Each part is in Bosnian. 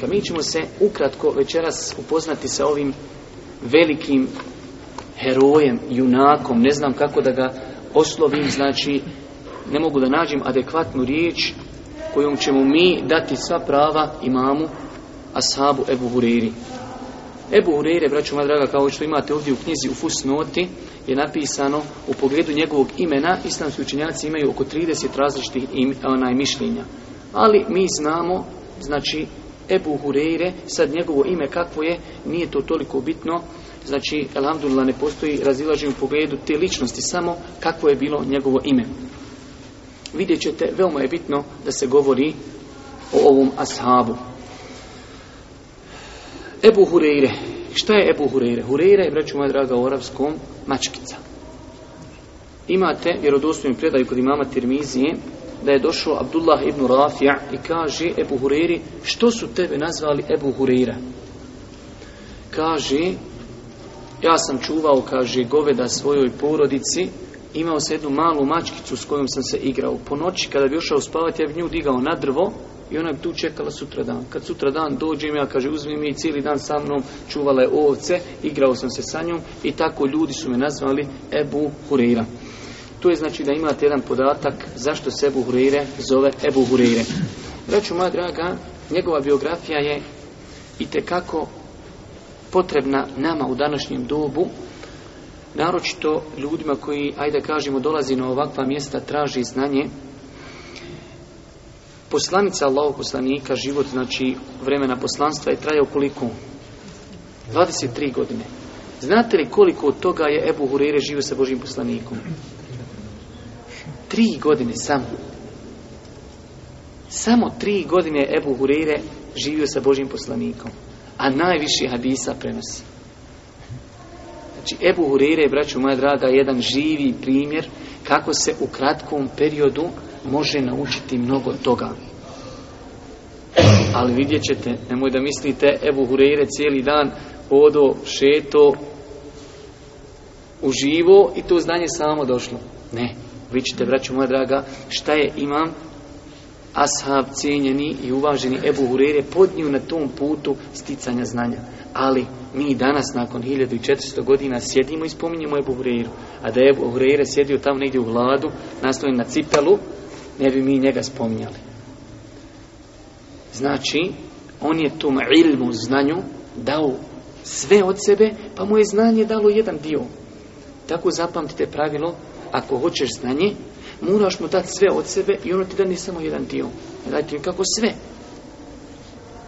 Pa mi ćemo se ukratko večeras upoznati sa ovim velikim herojem, junakom, ne znam kako da ga oslovim, znači ne mogu da nađem adekvatnu riječ kojom ćemo mi dati sva prava imamu Ashabu Ebu Huriri. Ebu Hurire, braću moja draga, kao što imate ovdje u knjizi u Fusnoti, je napisano u pogledu njegovog imena, islamski učenjaci imaju oko 30 različitih im, onaj, mišljenja. Ali mi znamo, znači, Ebu Hureyre, sad njegovo ime kakvo je, nije to toliko bitno, znači, alhamdulillah, ne postoji razilaženje u pogledu te ličnosti, samo kako je bilo njegovo ime. Vidjet ćete, veoma je bitno da se govori o ovom ashabu. Ebu Hureyre, šta je Ebu Hureyre? Hureyre je, braću moja draga, u arapskom, mačkica. Imate, vjerodostujem predaju kod imama Tirmizije, da je došao Abdullah ibn Rafi'a i kaže Ebu Hureyri, što su tebe nazvali Ebu Hureyra? Kaže, ja sam čuvao, kaže, goveda svojoj porodici, imao se jednu malu mačkicu s kojom sam se igrao. Po noći, kada bi ošao spavati, ja bi nju digao na drvo i ona bi tu čekala sutra dan. Kad sutra dan dođem, ja kaže, uzmi mi cijeli dan sa mnom, čuvala je ovce, igrao sam se sa njom i tako ljudi su me nazvali Ebu Hureyra. To je znači da imate jedan podatak zašto se Ebu Hureyre zove Ebu Hureyre. Reću, moja draga, njegova biografija je i kako potrebna nama u današnjem dobu, naročito ljudima koji, ajde kažemo, dolazi na ovakva mjesta, traži znanje. Poslanica Allahog poslanika, život, znači vremena poslanstva je trajao koliko? 23 godine. Znate li koliko od toga je Ebu Hureyre živio sa Božim poslanikom? tri godine samo. Samo tri godine Ebu Hureyre živio sa Božim poslanikom. A najviše hadisa prenosi. Znači, Ebu Hureyre, braću moja draga, jedan živi primjer kako se u kratkom periodu može naučiti mnogo toga. Ali vidjet ćete, nemoj da mislite, Ebu Hureyre cijeli dan odo, šeto, uživo i to znanje samo došlo. Ne. Ne vi ćete vraću moja draga šta je imam ashab cijenjeni i uvaženi Ebu Hurere podniju na tom putu sticanja znanja ali mi danas nakon 1400 godina sjedimo i spominjemo Ebu Hureru a da je Ebu Hurere sjedio tamo negdje u vladu nastavljen na cipelu ne bi mi njega spominjali znači on je tom ilmu znanju dao sve od sebe pa mu je znanje dalo jedan dio tako zapamtite pravilo ako hoćeš znanje, moraš mu dati sve od sebe i ono ti da ne samo jedan dio. E, Dajte mi kako sve.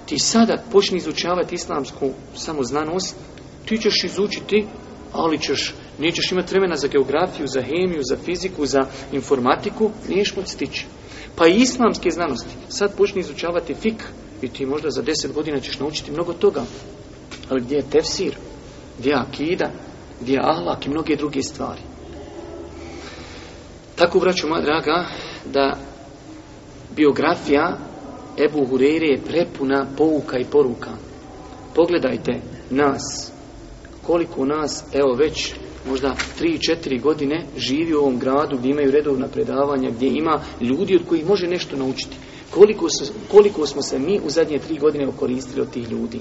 Ti sada počni izučavati islamsku samoznanost, ti ćeš izučiti, ali ćeš, nećeš imati vremena za geografiju, za hemiju, za fiziku, za informatiku, niješ moći stići. Pa i islamske znanosti. Sad počni izučavati fik i ti možda za deset godina ćeš naučiti mnogo toga. Ali gdje je tefsir? Gdje je akida? Gdje je ahlak i mnoge druge stvari? Tako vraću, moja draga, da biografija Ebu Hureyre je prepuna pouka i poruka. Pogledajte nas, koliko nas, evo već, možda 3-4 godine živi u ovom gradu gdje imaju redovna predavanja, gdje ima ljudi od kojih može nešto naučiti. Koliko, su, koliko smo se mi u zadnje 3 godine okoristili od tih ljudi?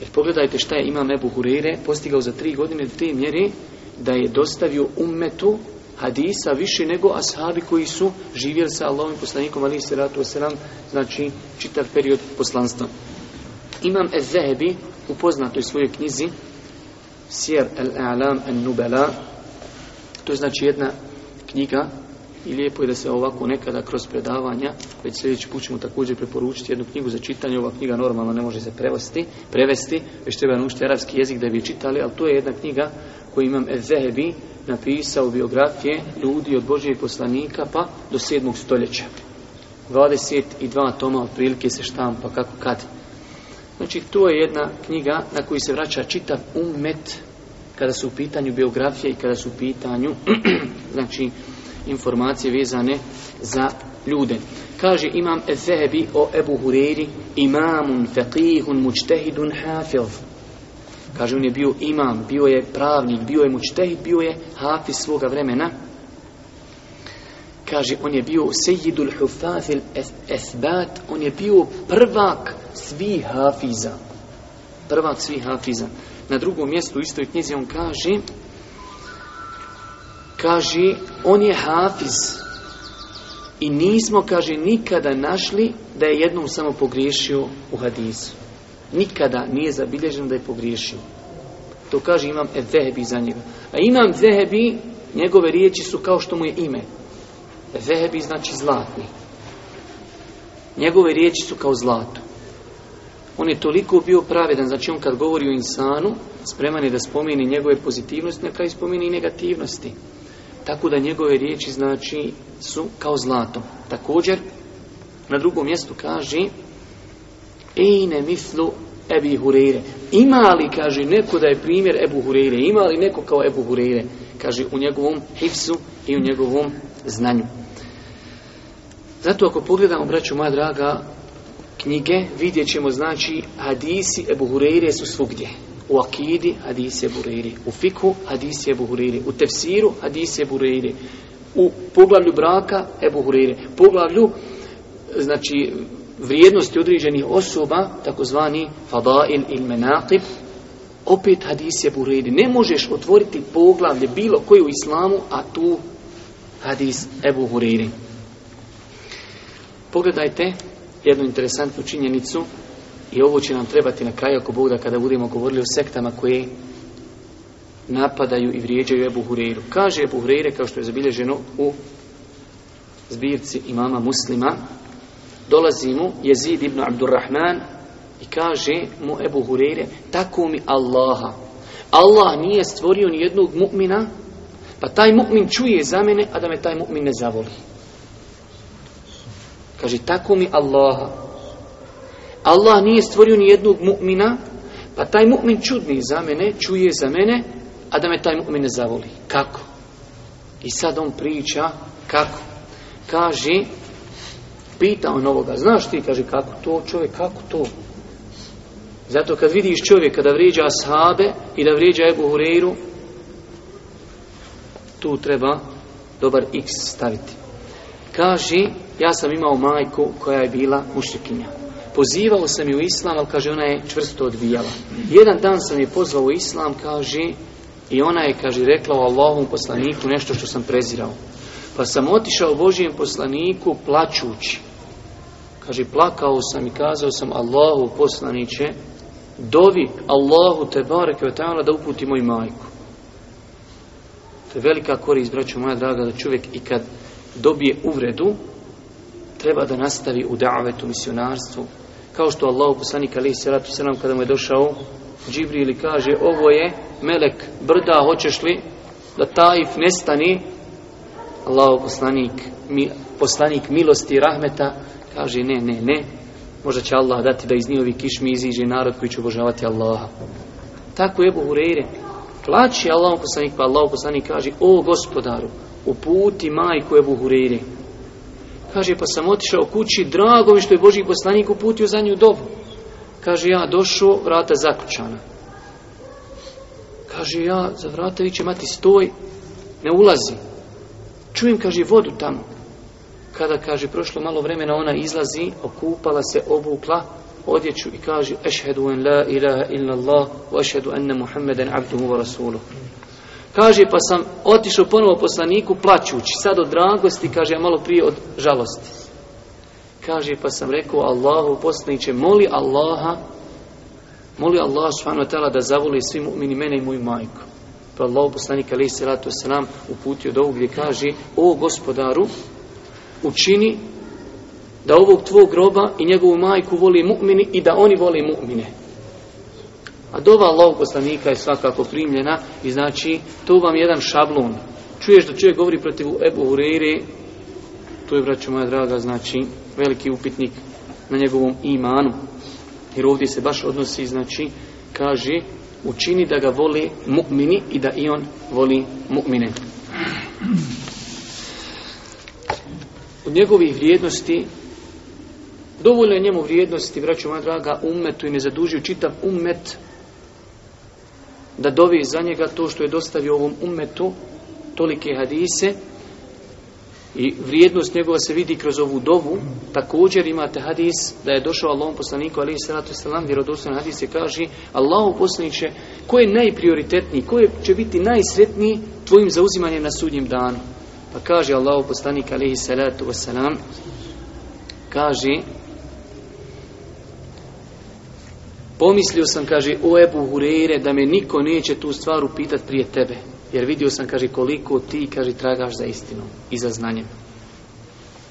Jer pogledajte šta je imam Ebu Hureyre postigao za 3 godine do te mjere da je dostavio ummetu hadisa više nego ashabi koji su živjeli sa Allahom i poslanikom ali se ratu osram, znači čitav period poslanstva. Imam Ezehebi u poznatoj svojoj knjizi Sjer el-A'lam el-Nubela to je znači jedna knjiga i lijepo je da se ovako nekada kroz predavanja već sljedeći put ćemo također preporučiti jednu knjigu za čitanje, ova knjiga normalno ne može se prevesti, prevesti već treba naučiti arabski jezik da bi je čitali, ali to je jedna knjiga koji imam Ezehebi napisao biografije ljudi od Božijeg poslanika pa do 7. stoljeća. 22 toma otprilike se štampa kako kad. Znači, to je jedna knjiga na koju se vraća čitav umet kada su u pitanju biografije i kada su u pitanju znači, informacije vezane za ljude. Kaže imam Ezehebi o Ebu Hureyri imamun, faqihun, mučtehidun, hafilv. Kaže, on je bio imam, bio je pravnik, bio je mučtej, bio je hafiz svoga vremena. Kaže, on je bio sejidul hufazil esbat, on je bio prvak svih hafiza. Prvak svih hafiza. Na drugom mjestu u istoj knjizi on kaže, kaže, on je hafiz. I nismo, kaže, nikada našli da je jednom samo pogriješio u hadisu nikada nije zabilježeno da je pogriješio. To kaže imam Ezehebi za njega. A imam Ezehebi, njegove riječi su kao što mu je ime. Ezehebi znači zlatni. Njegove riječi su kao zlato. On je toliko bio pravedan, znači on kad govori o insanu, spreman je da spomeni njegove pozitivnosti, na kraju spomeni i negativnosti. Tako da njegove riječi znači su kao zlato. Također, na drugom mjestu kaže Ejne mislu Ebi Hureyre. Ima li, kaže, neko da je primjer Ebu Hureyre? Ima li neko kao Ebu Hureyre? Kaže, u njegovom hifsu i u njegovom znanju. Zato ako pogledamo, braću moja draga, knjige, vidjet ćemo, znači, hadisi Ebu Hureyre su svugdje. U akidi, hadisi Ebu Hureyre. U fiku, hadisi Ebu Hureyre. U tefsiru, hadisi Ebu Hureyre. U poglavlju braka, Ebu Hureyre. poglavlju, znači, vrijednosti određenih osoba, takozvani fadail il menakib, opet hadis je buredi. Ne možeš otvoriti poglavlje bilo koji u islamu, a tu hadis Ebu Huriri. Pogledajte jednu interesantnu činjenicu i ovo će nam trebati na kraju ako Bogda kada budemo govorili o sektama koje napadaju i vrijeđaju Ebu Huriru. Kaže Ebu Hurire kao što je zabilježeno u zbirci imama muslima dolazi mu jezid ibn Abdurrahman i kaže mu Ebu Hureyre, tako mi Allaha. Allah nije stvorio ni jednog mu'mina, pa taj mu'min čuje za mene, a da me taj mu'min ne zavoli. Kaže, tako mi Allaha. Allah nije stvorio ni jednog mu'mina, pa taj mu'min čudni za mene, čuje za mene, a da me taj mu'min ne zavoli. Kako? I sad on priča, kako? Kaže, pita on ovoga, znaš ti, kaže, kako to čovjek, kako to? Zato kad vidiš čovjeka da vrijeđa ashabe i da vrijeđa Ebu Hureyru, tu treba dobar x staviti. Kaže, ja sam imao majku koja je bila mušrikinja. Pozivao sam ju u islam, ali kaže, ona je čvrsto odvijala. Jedan dan sam je pozvao u islam, kaže, i ona je, kaže, rekla o Allahom poslaniku nešto što sam prezirao. Pa sam otišao Božijem poslaniku plaćući. Kaže, plakao sam i kazao sam Allahu poslaniće, dovi Allahu te barek ve ta'ala da uputi moj majku. To je velika korist, braćo moja draga, da čovjek i kad dobije uvredu, treba da nastavi u davetu, misionarstvu. Kao što Allahu poslanik alaihi sallatu sallam kada mu je došao, Džibrili kaže, ovo je melek brda, hoćeš li da taif nestani? Allahu poslanik, mi, poslanik milosti i rahmeta, Kaže, ne, ne, ne. Možda će Allah dati da iz njihovi kišmi iziđe narod koji će obožavati Allaha. Tako je Buhureire. Plaći Allahom poslanik, pa Allahom poslanik kaže, o gospodaru, uputi majku je Buhureire. Kaže, pa sam otišao kući, drago mi što je Boži poslanik uputio za nju dobu. Kaže, ja došao, vrata zaključana. Kaže, ja, za vrata vi će mati stoj, ne ulazi. Čujem, kaže, vodu tamo kada kaže prošlo malo vremena ona izlazi okupala se obukla odjeću i kaže ešhedu en la ilaha illa Allah wa ešhedu enne Muhammeden abduhu wa rasuluh kaže pa sam otišao ponovo poslaniku plaćući sad od dragosti kaže malo prije od žalosti kaže pa sam rekao Allahu poslaniće moli Allaha moli Allah subhanahu wa ta'ala da zavoli svim mu'mini mene i moju majku pa Allahu poslanik alaihi salatu wasalam uputio do ovog gdje kaže o gospodaru učini da ovog tvog groba i njegovu majku voli mu'mini i da oni voli mu'mine. A dova Allahog poslanika je svakako primljena i znači to vam je jedan šablon. Čuješ da čovjek govori protiv Ebu Hureyre, to je, braćo moja draga, znači veliki upitnik na njegovom imanu. Jer ovdje se baš odnosi, znači, kaže, učini da ga voli mu'mini i da i on voli mu'mine. Hvala od njegovih vrijednosti, dovoljno je njemu vrijednosti, braću moja draga, ummetu i ne zadužio čitav ummet da dovi za njega to što je dostavio ovom ummetu, tolike hadise, i vrijednost njegova se vidi kroz ovu dovu, također imate hadis da je došao Allahom poslaniku, ali i salatu salam, vjerodostan hadis je kaži, Allahom poslaniće, ko je najprioritetniji, ko je, će biti najsretniji tvojim zauzimanjem na sudnjem danu? Pa kaže Allah u poslanika alaihi salatu wasalam, kaže, pomislio sam, kaže, o Ebu Hureyre, da me niko neće tu stvar upitat prije tebe. Jer vidio sam, kaže, koliko ti, kaže, tragaš za istinom i za znanjem.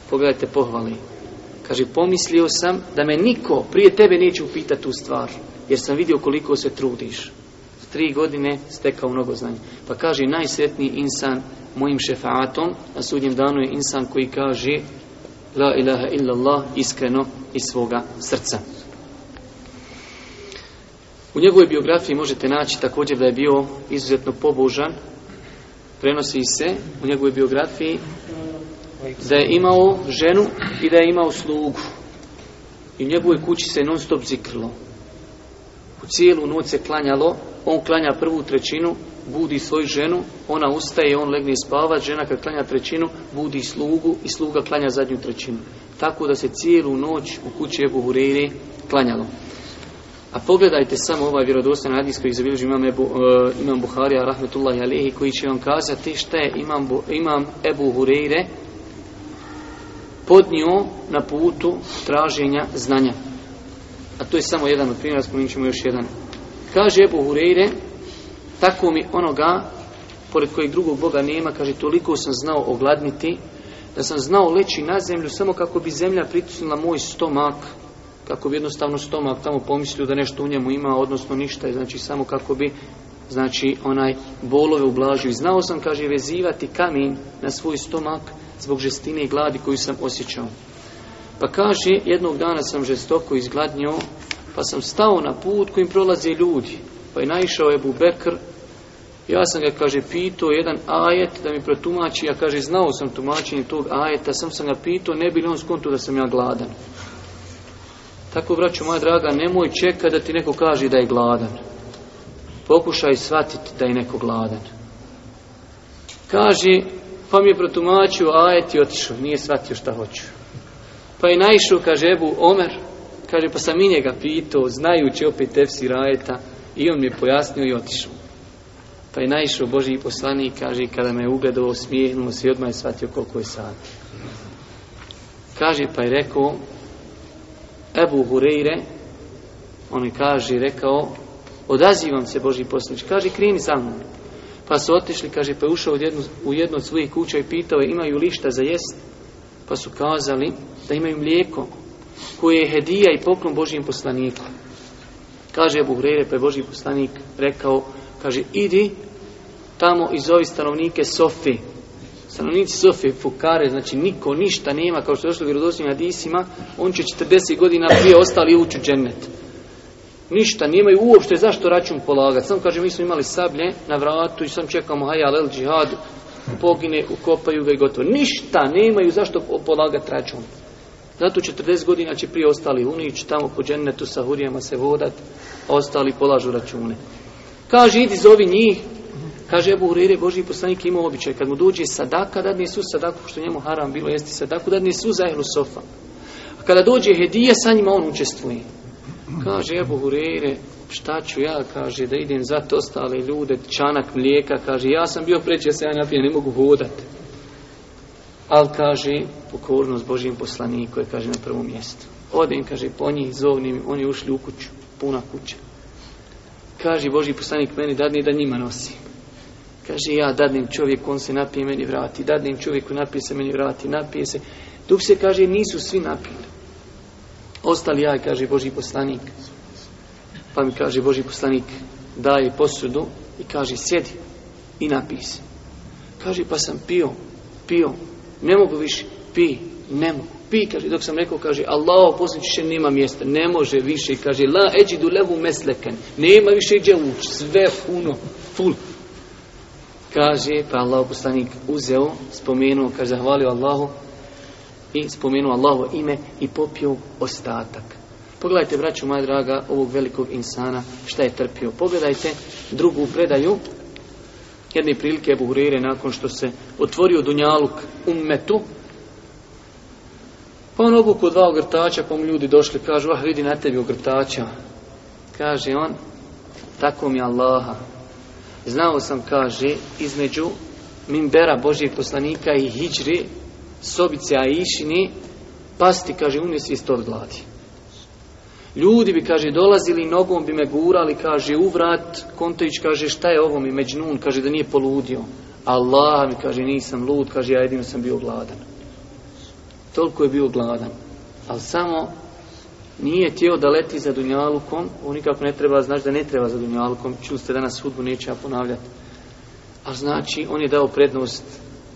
Pogledajte pohvali. Kaže, pomislio sam da me niko prije tebe neće upitat tu stvar, jer sam vidio koliko se trudiš. S tri godine stekao mnogo znanja. Pa kaže, najsretniji insan mojim šefaatom na sudnjem danu je insan koji kaže la ilaha illallah iskreno iz svoga srca u njegovoj biografiji možete naći također da je bio izuzetno pobožan prenosi se u njegovoj biografiji da je imao ženu i da je imao slugu i u njegovoj kući se non stop zikrlo U cijelu noć se klanjalo, on klanja prvu trećinu, budi svoju ženu, ona ustaje, on legne spavat, žena kad klanja trećinu, budi slugu i sluga klanja zadnju trećinu. Tako da se cijelu noć u kući Ebu Hureyri klanjalo. A pogledajte samo ovaj vjerodostan radijs koji zabilježi imam, Ebu, uh, imam Buharija, rahmetullahi alihi, koji će vam kazati šta je imam, imam Ebu Hureyre podnio na putu traženja znanja a to je samo jedan od primjera, spominjit ćemo još jedan. Kaže Ebu Hureyre, tako mi onoga, pored kojeg drugog Boga nema, kaže, toliko sam znao ogladniti, da sam znao leći na zemlju, samo kako bi zemlja pritisnila moj stomak, kako bi jednostavno stomak tamo pomislio da nešto u njemu ima, odnosno ništa, znači samo kako bi znači onaj bolove ublažio. I znao sam, kaže, vezivati kamen na svoj stomak zbog žestine i gladi koju sam osjećao. Pa kaže, jednog dana sam žestoko izgladnio, pa sam stao na put kojim prolaze ljudi. Pa je naišao Ebu Bekr, ja sam ga, kaže, pitao jedan ajet da mi protumači, ja kaže, znao sam tumačenje tog ajeta, sam sam ga pitao, ne bi li on skontuo da sam ja gladan. Tako, braću, moja draga, nemoj čekati da ti neko kaže da je gladan. Pokušaj shvatiti da je neko gladan. Kaže, pa mi je protumačio ajet i otišao, nije shvatio šta hoću. Pa je naišao, kaže Ebu Omer, kaže, pa sam i njega pitao, znajući opet tefsi rajeta, i on mi je pojasnio i otišao. Pa je naišao Boži poslani i kaže, kada me je ugledao, smijenuo se i odmah je shvatio koliko je sad. Kaže, pa je rekao, Ebu Hureyre, on je kaže, rekao, odazivam se Boži poslanić, kaže, kreni sa mnom. Pa su otišli, kaže, pa je ušao u jednu, u jednu od svojih kuća i pitao je, imaju lišta za jest? Pa su kazali, da imaju mlijeko koje je hedija i poklon Božijem poslaniku. Kaže Abu Hrere, pa je Božiji poslanik rekao, kaže, idi tamo i zovi stanovnike Sofi. Stanovnici Sofi, fukare, znači niko ništa nema, kao što je došlo u vjerozosnim hadisima, on će 40 godina prije ostali ući u džennet. Ništa, nemaju uopšte zašto račun polagati. Sam kaže, mi smo imali sablje na vratu i sam čekamo hajal el džihad, pogine, ukopaju ga i gotovo. Ništa, nemaju zašto polagati račun. Zato 40 godina će prije ostali unići, tamo po džennetu sa hurijama se vodat, ostali polažu račune. Kaže, idi zovi njih, kaže Ebu Hureyre, Boži poslanik ima običaj, kad mu dođe sadaka, dadne su sadaku, što njemu haram bilo jesti sadaku, dadne su za ehlu sofa. A kada dođe hedije, sa njima on učestvuje. Kaže Ebu Hureyre, šta ću ja, kaže, da idem za to ostale ljude, čanak mlijeka, kaže, ja sam bio preće, ja se ja napijem, ne mogu hodati. Ali kaže, pokornost Božijem poslaniku je, kaže, na prvom mjestu. Odem, kaže, po njih zovnim, oni ušli u kuću, puna kuća. Kaže, Božji poslanik meni dadne da njima nosi. Kaže, ja dadnem čovjek, on se napije, meni vrati. Dadnem čovjeku, napije se, meni vrati, napije se. Dok se, kaže, nisu svi napili. Ostali ja, kaže, Božji poslanik. Pa mi kaže, Božji poslanik daje posudu i kaže, sjedi i napije se. Kaže, pa sam pio, pio, ne mogu više, pi, ne mogu, pi, kaže, dok sam rekao, kaže, Allah posliči še nema mjesta, ne može više, kaže, la eđidu levu mesleken, nema više dževuć, sve puno, ful. Kaže, pa Allah poslanik uzeo, spomenuo, kaže, zahvalio Allahu i spomenuo Allahu ime i popio ostatak. Pogledajte, braću, moja draga, ovog velikog insana, šta je trpio. Pogledajte drugu predaju, jedne prilike Ebu Hureyre nakon što se otvorio Dunjaluk ummetu pa on obuku dva ogrtača pa mu ljudi došli kažu ah vidi na tebi ogrtača kaže on tako mi Allaha znao sam kaže između Mimbera Božijeg poslanika i Hidžri sobice Aishini pasti kaže unesi istor gladi Ljudi bi, kaže, dolazili, nogom bi me gurali, kaže, u vrat. Kontović kaže, šta je ovo mi međnun? Kaže, da nije poludio. Allah mi kaže, nisam lud, kaže, ja jedino sam bio gladan. Toliko je bio gladan. Ali samo nije tijelo da leti za Dunjalukom. On nikako ne treba, znaš da ne treba za Dunjalukom. Čuli ste danas sudbu, neće ja ponavljati. Ali znači, on je dao prednost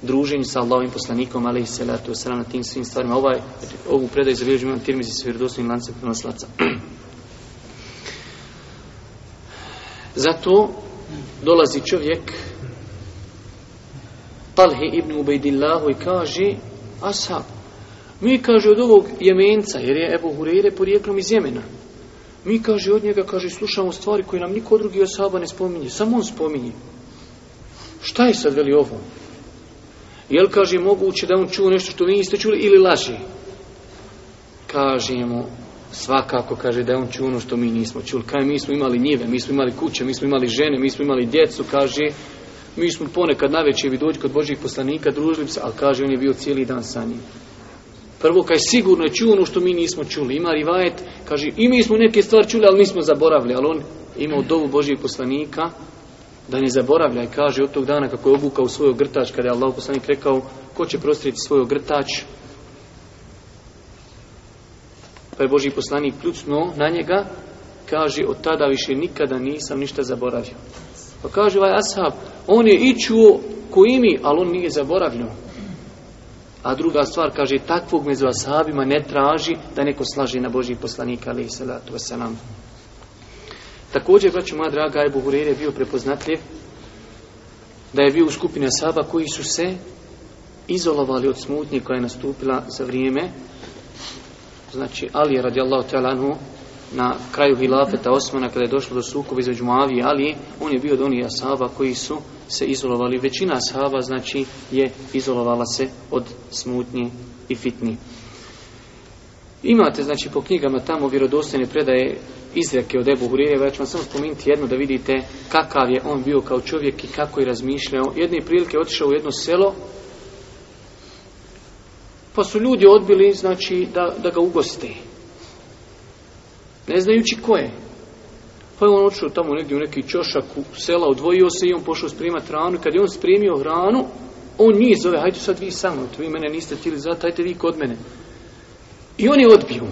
druženju sa Allahovim poslanikom, ali i salatu wasalam, na tim svim stvarima. Ovaj, ovu predaj zabilježu imam tirmizi sa vjerodosnim lancem prenoslaca. Zato dolazi čovjek Talhe ibn Ubejdillahu i kaže Ashab, mi kaže od ovog jemenca, jer je Ebu Hureyre porijeklom iz Jemena. Mi kaže od njega, kaže, slušamo stvari koje nam niko drugi Ashaba ne spominje. Samo on spominje. Šta je sad veli ovo? jel kaže moguće da on čuo nešto što vi niste čuli ili laži kažemo svakako kaže da on čuo ono što mi nismo čuli kaj mi smo imali njive, mi smo imali kuće mi smo imali žene, mi smo imali djecu kaže mi smo ponekad na večer vi dođi kod Božih poslanika družili se ali kaže on je bio cijeli dan sa njim prvo kaj sigurno je čuo ono što mi nismo čuli ima rivajet kaže i mi smo neke stvari čuli ali mi smo zaboravili ali on imao dobu Božih poslanika da ne zaboravlja i kaže od tog dana kako je obukao svoj ogrtač kada je Allah poslanik rekao ko će prostriti svoj ogrtač pa je Boži poslanik pljucno na njega kaže od tada više nikada nisam ništa zaboravio pa kaže ovaj ashab on je i čuo ko imi ali on nije zaboravljeno a druga stvar kaže takvog među ashabima ne traži da neko slaži na Boži poslanika ali i salatu wasalamu Također, braću moja draga, Ebu Hurire je bio prepoznatljiv da je bio u skupine Saba koji su se izolovali od smutnje koja je nastupila za vrijeme. Znači, Ali je radijallahu talanu na kraju hilafeta Osmana kada je došlo do sukova između Muavije i Ali, on je bio od onih Saba koji su se izolovali. Većina Saba, znači, je izolovala se od smutnje i fitni. Imate, znači, po knjigama tamo vjerodostajne predaje izreke od Ebu Hurire, već vam samo spominiti jednu da vidite kakav je on bio kao čovjek i kako je razmišljao. Jedne prilike otišao u jedno selo, pa su ljudi odbili, znači, da, da ga ugoste. Ne znajući ko je. Pa je on otišao tamo negdje u neki čošak u sela, odvojio se i on pošao sprimati hranu. Kad je on sprimio hranu, on nije zove, hajde sad vi sa mnom, vi mene niste tili zvati, hajde vi kod mene. I oni odbiju.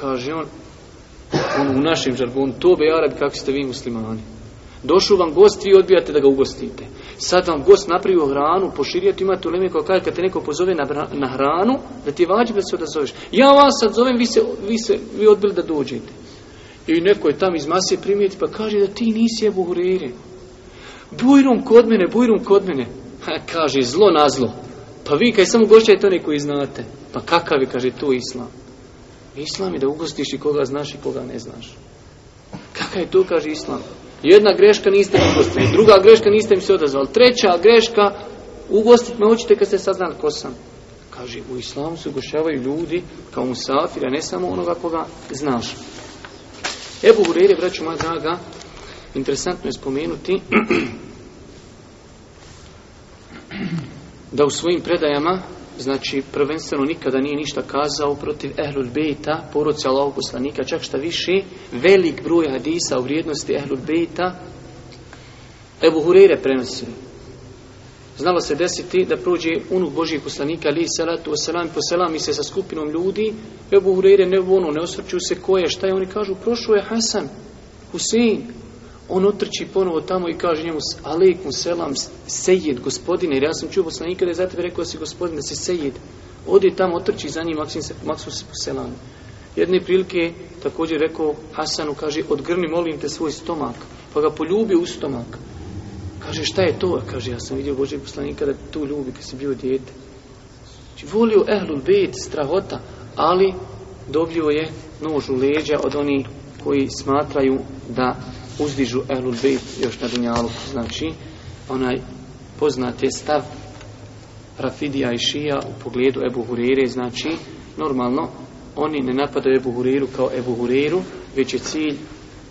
Kaže on, ono u našem žargonu, tobe Arabi, kako ste vi muslimani. Došao vam gost, vi odbijate da ga ugostite. Sad vam gost napravio hranu, poširio, tu imate uleme koja kaže kad te neko pozove na, na hranu, da ti je vađi da se odazoveš. Ja vas sad zovem, vi se, vi se vi odbili da dođete. I neko je tam iz masije primijeti pa kaže da ti nisi je buhurire. Bujrum kod mene, bujrum kod mene. Ha, kaže, zlo na zlo. Pa vi kaj samo gošćajte one koji znate. Pa kakav je, kaže, to islam. Islam je da ugostiš i koga znaš i koga ne znaš. Kaka je to, kaže Islam? Jedna greška niste mi ugostili, druga greška niste mi se odazvali, treća greška, ugostit me učite kad ste saznali ko sam. Kaže, u Islamu se ugošavaju ljudi kao musafira, ne samo onoga koga znaš. Ebu Hureyre, braću moja draga, interesantno je spomenuti da u svojim predajama znači prvenstveno nikada nije ništa kazao protiv Ehlul Bejta, poruci Allahog poslanika, čak šta više, velik broj hadisa u vrijednosti Ehlul Bejta, Ebu Hureyre prenosi. Znalo se desiti da prođe unuk Božijeg poslanika, ali salatu wasalam, poselami se sa skupinom ljudi, Ebu Hureyre ne ono, ne osvrću se koje, šta je, oni kažu, prošao je Hasan, Husein, on otrči ponovo tamo i kaže njemu aleikum selam sejid gospodine jer ja sam čuo sam nikada za tebe rekao si gospodine si sejid odi tamo otrči za njim maksim se maksus selam jedne prilike također rekao Hasanu kaže odgrni molim te svoj stomak pa ga poljubi u stomak kaže šta je to kaže ja sam vidio božjeg poslanika da tu ljubi kad se bio dijete znači volio ehlul bejt strahota ali dobio je nož u leđa od oni koji smatraju da uzdižu Ehlul Bejt još na Dunjalu, znači onaj poznate stav Rafidija i Šija u pogledu Ebu Hurire, znači normalno oni ne napadaju Ebu Huriru kao Ebu Huriru, već je cilj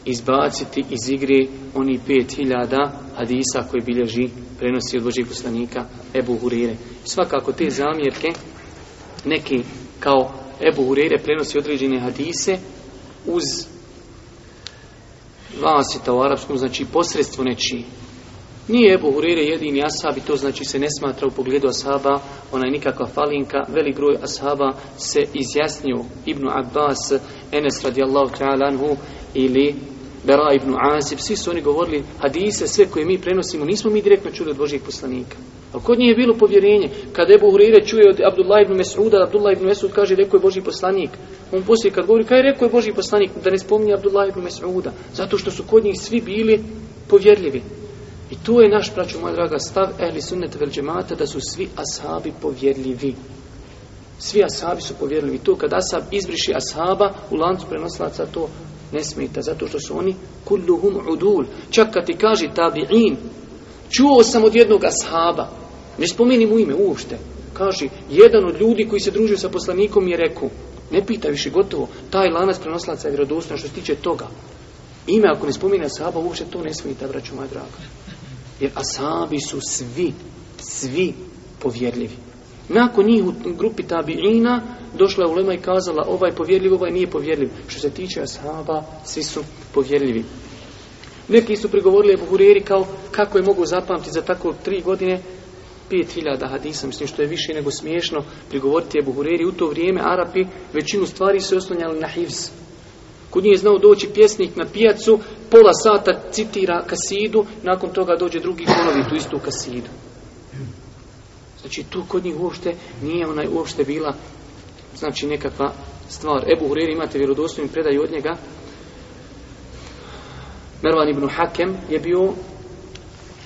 izbaciti iz igre oni 5000 hadisa koji bilježi prenosi od Božih poslanika Ebu Hurire. Svakako te zamjerke neki kao Ebu Hurire prenosi određene hadise uz vasita u arapskom, znači posredstvo nečiji. Nije Ebu Hurire jedini ashab i to znači se ne smatra u pogledu ashaba, ona je nikakva falinka, velik groj ashaba se izjasnio Ibnu Abbas, Enes radijallahu ta'ala anhu ili Bera ibn Azib, svi su oni govorili hadise, sve koje mi prenosimo, nismo mi direktno čuli od Božijeg poslanika. Ali kod njih je bilo povjerenje. Kada Ebu Hurire čuje od Abdullah ibn Mesuda, Abdullah ibn Mesud kaže rekao je Boži poslanik. On poslije kad govori, kaj je rekao je Boži poslanik, da ne spominje Abdullah ibn Mesuda. Zato što su kod njih svi bili povjerljivi. I to je naš, praću moja draga, stav ehli sunneta vel džemata, da su svi ashabi povjerljivi. Svi ashabi su povjerljivi. To kad ashab izbriši ashaba, u lancu prenoslaca to ne smeta, zato što su oni kulluhum udul. Čak kad ti kaže tabi'in, čuo sam od jednog ashaba, Ne spomeni mu ime uopšte. Kaži, jedan od ljudi koji se družio sa poslanikom je rekao, ne pita više gotovo, taj lanac prenoslaca je vjerodostan što se tiče toga. Ime ako ne spomeni Asaba, uopšte to ne smijete, braću moja draga. Jer Asabi su svi, svi povjerljivi. Nakon njih u grupi Tabi'ina došla je ulema i kazala ovaj povjerljiv, ovaj nije povjerljiv. Što se tiče Asaba, svi su povjerljivi. Neki su prigovorili Ebu Hureri kao kako je mogu zapamtiti za tako tri godine 5000 hadisa, mislim što je više nego smiješno prigovoriti je Buhureri. U to vrijeme Arapi većinu stvari se oslonjali na hivz. Kod nje je znao doći pjesnik na pijacu, pola sata citira kasidu, nakon toga dođe drugi ponovi tu istu kasidu. Znači tu kod njih uopšte nije onaj uopšte bila znači nekakva stvar. Ebu Hureri imate vjerodostojni predaj od njega. Mervan ibn Hakem je bio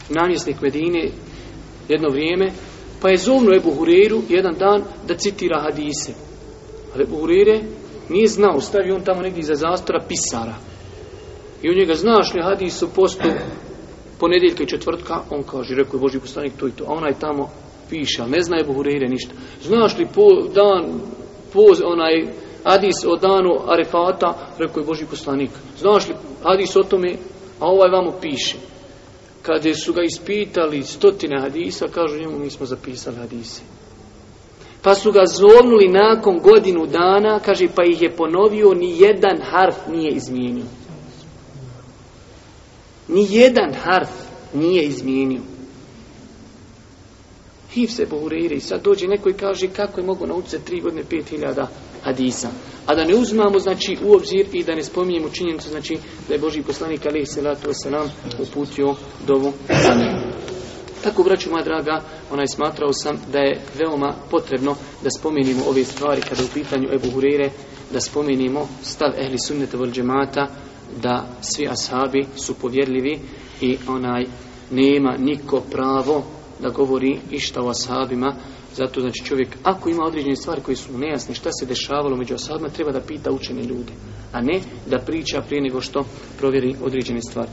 namjesnik Medine jedno vrijeme, pa je zovno Ebu Hureyru jedan dan da citira hadise. Ali Ebu Hureyre nije znao, stavio on tamo negdje iza zastora pisara. I u njega znaš li hadis u postu ponedjeljka i četvrtka, on kaže, rekao je Boži poslanik to i to, a onaj tamo piše, ali ne zna Ebu Hureyre ništa. Znaš li po, dan, po, onaj hadis o danu Arefata, rekao je Boži poslanik. Znaš li hadis o tome, a ovaj vamo piše kada su ga ispitali stotine hadisa, kažu njemu, mi smo zapisali hadise. Pa su ga zovnuli nakon godinu dana, kaže, pa ih je ponovio, ni jedan harf nije izmijenio. Ni jedan harf nije izmijenio. Hiv se bohureire i sad dođe neko i kaže, kako je mogo naučiti tri godine pet hiljada hadisa. A da ne uzmamo, znači, u obzir i da ne spominjemo činjenicu, znači, da je Boži poslanik, alaih salatu wasalam, uputio dovu za njegu. Tako, braću moja draga, onaj smatrao sam da je veoma potrebno da spomenimo ove stvari kada u pitanju Ebu Hureyre, da spomenimo stav ehli sunneta vol džemata, da svi ashabi su povjerljivi i onaj nema niko pravo da govori išta o ashabima, Zato znači čovjek ako ima određene stvari koje su nejasne, šta se dešavalo među osadama, treba da pita učene ljude, a ne da priča prije nego što provjeri određene stvari.